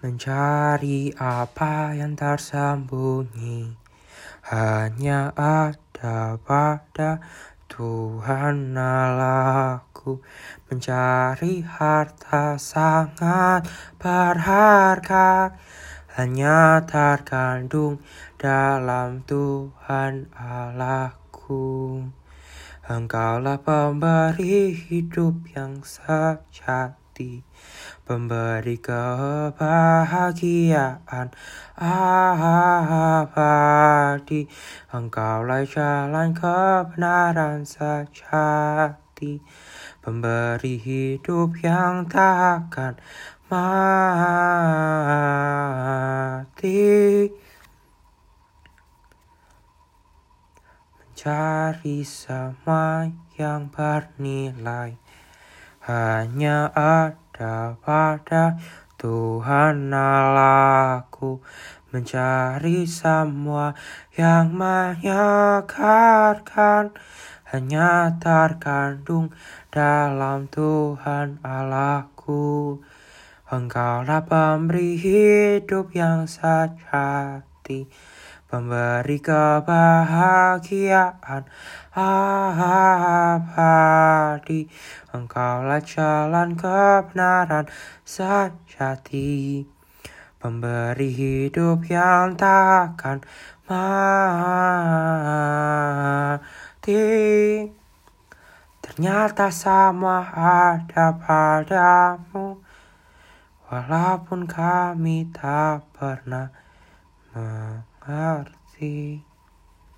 Mencari apa yang tersembunyi. Hanya ada pada Tuhan Allahku. Mencari harta sangat berharga. Hanya terkandung dalam Tuhan Allahku. Engkaulah pemberi hidup yang sejati Pemberi kebahagiaan. Abadi Engkaulah jalan kebenaran sejati? Pemberi hidup yang takkan mati. Mencari semua yang bernilai Hanya ada pada Tuhan Allahku mencari semua yang menyegarkan hanya terkandung dalam Tuhan Allahku. Engkaulah pemberi hidup yang sejati pemberi kebahagiaan abadi. Engkaulah jalan kebenaran sejati, pemberi hidup yang takkan mati. Ternyata sama ada padamu, walaupun kami tak pernah mengerti.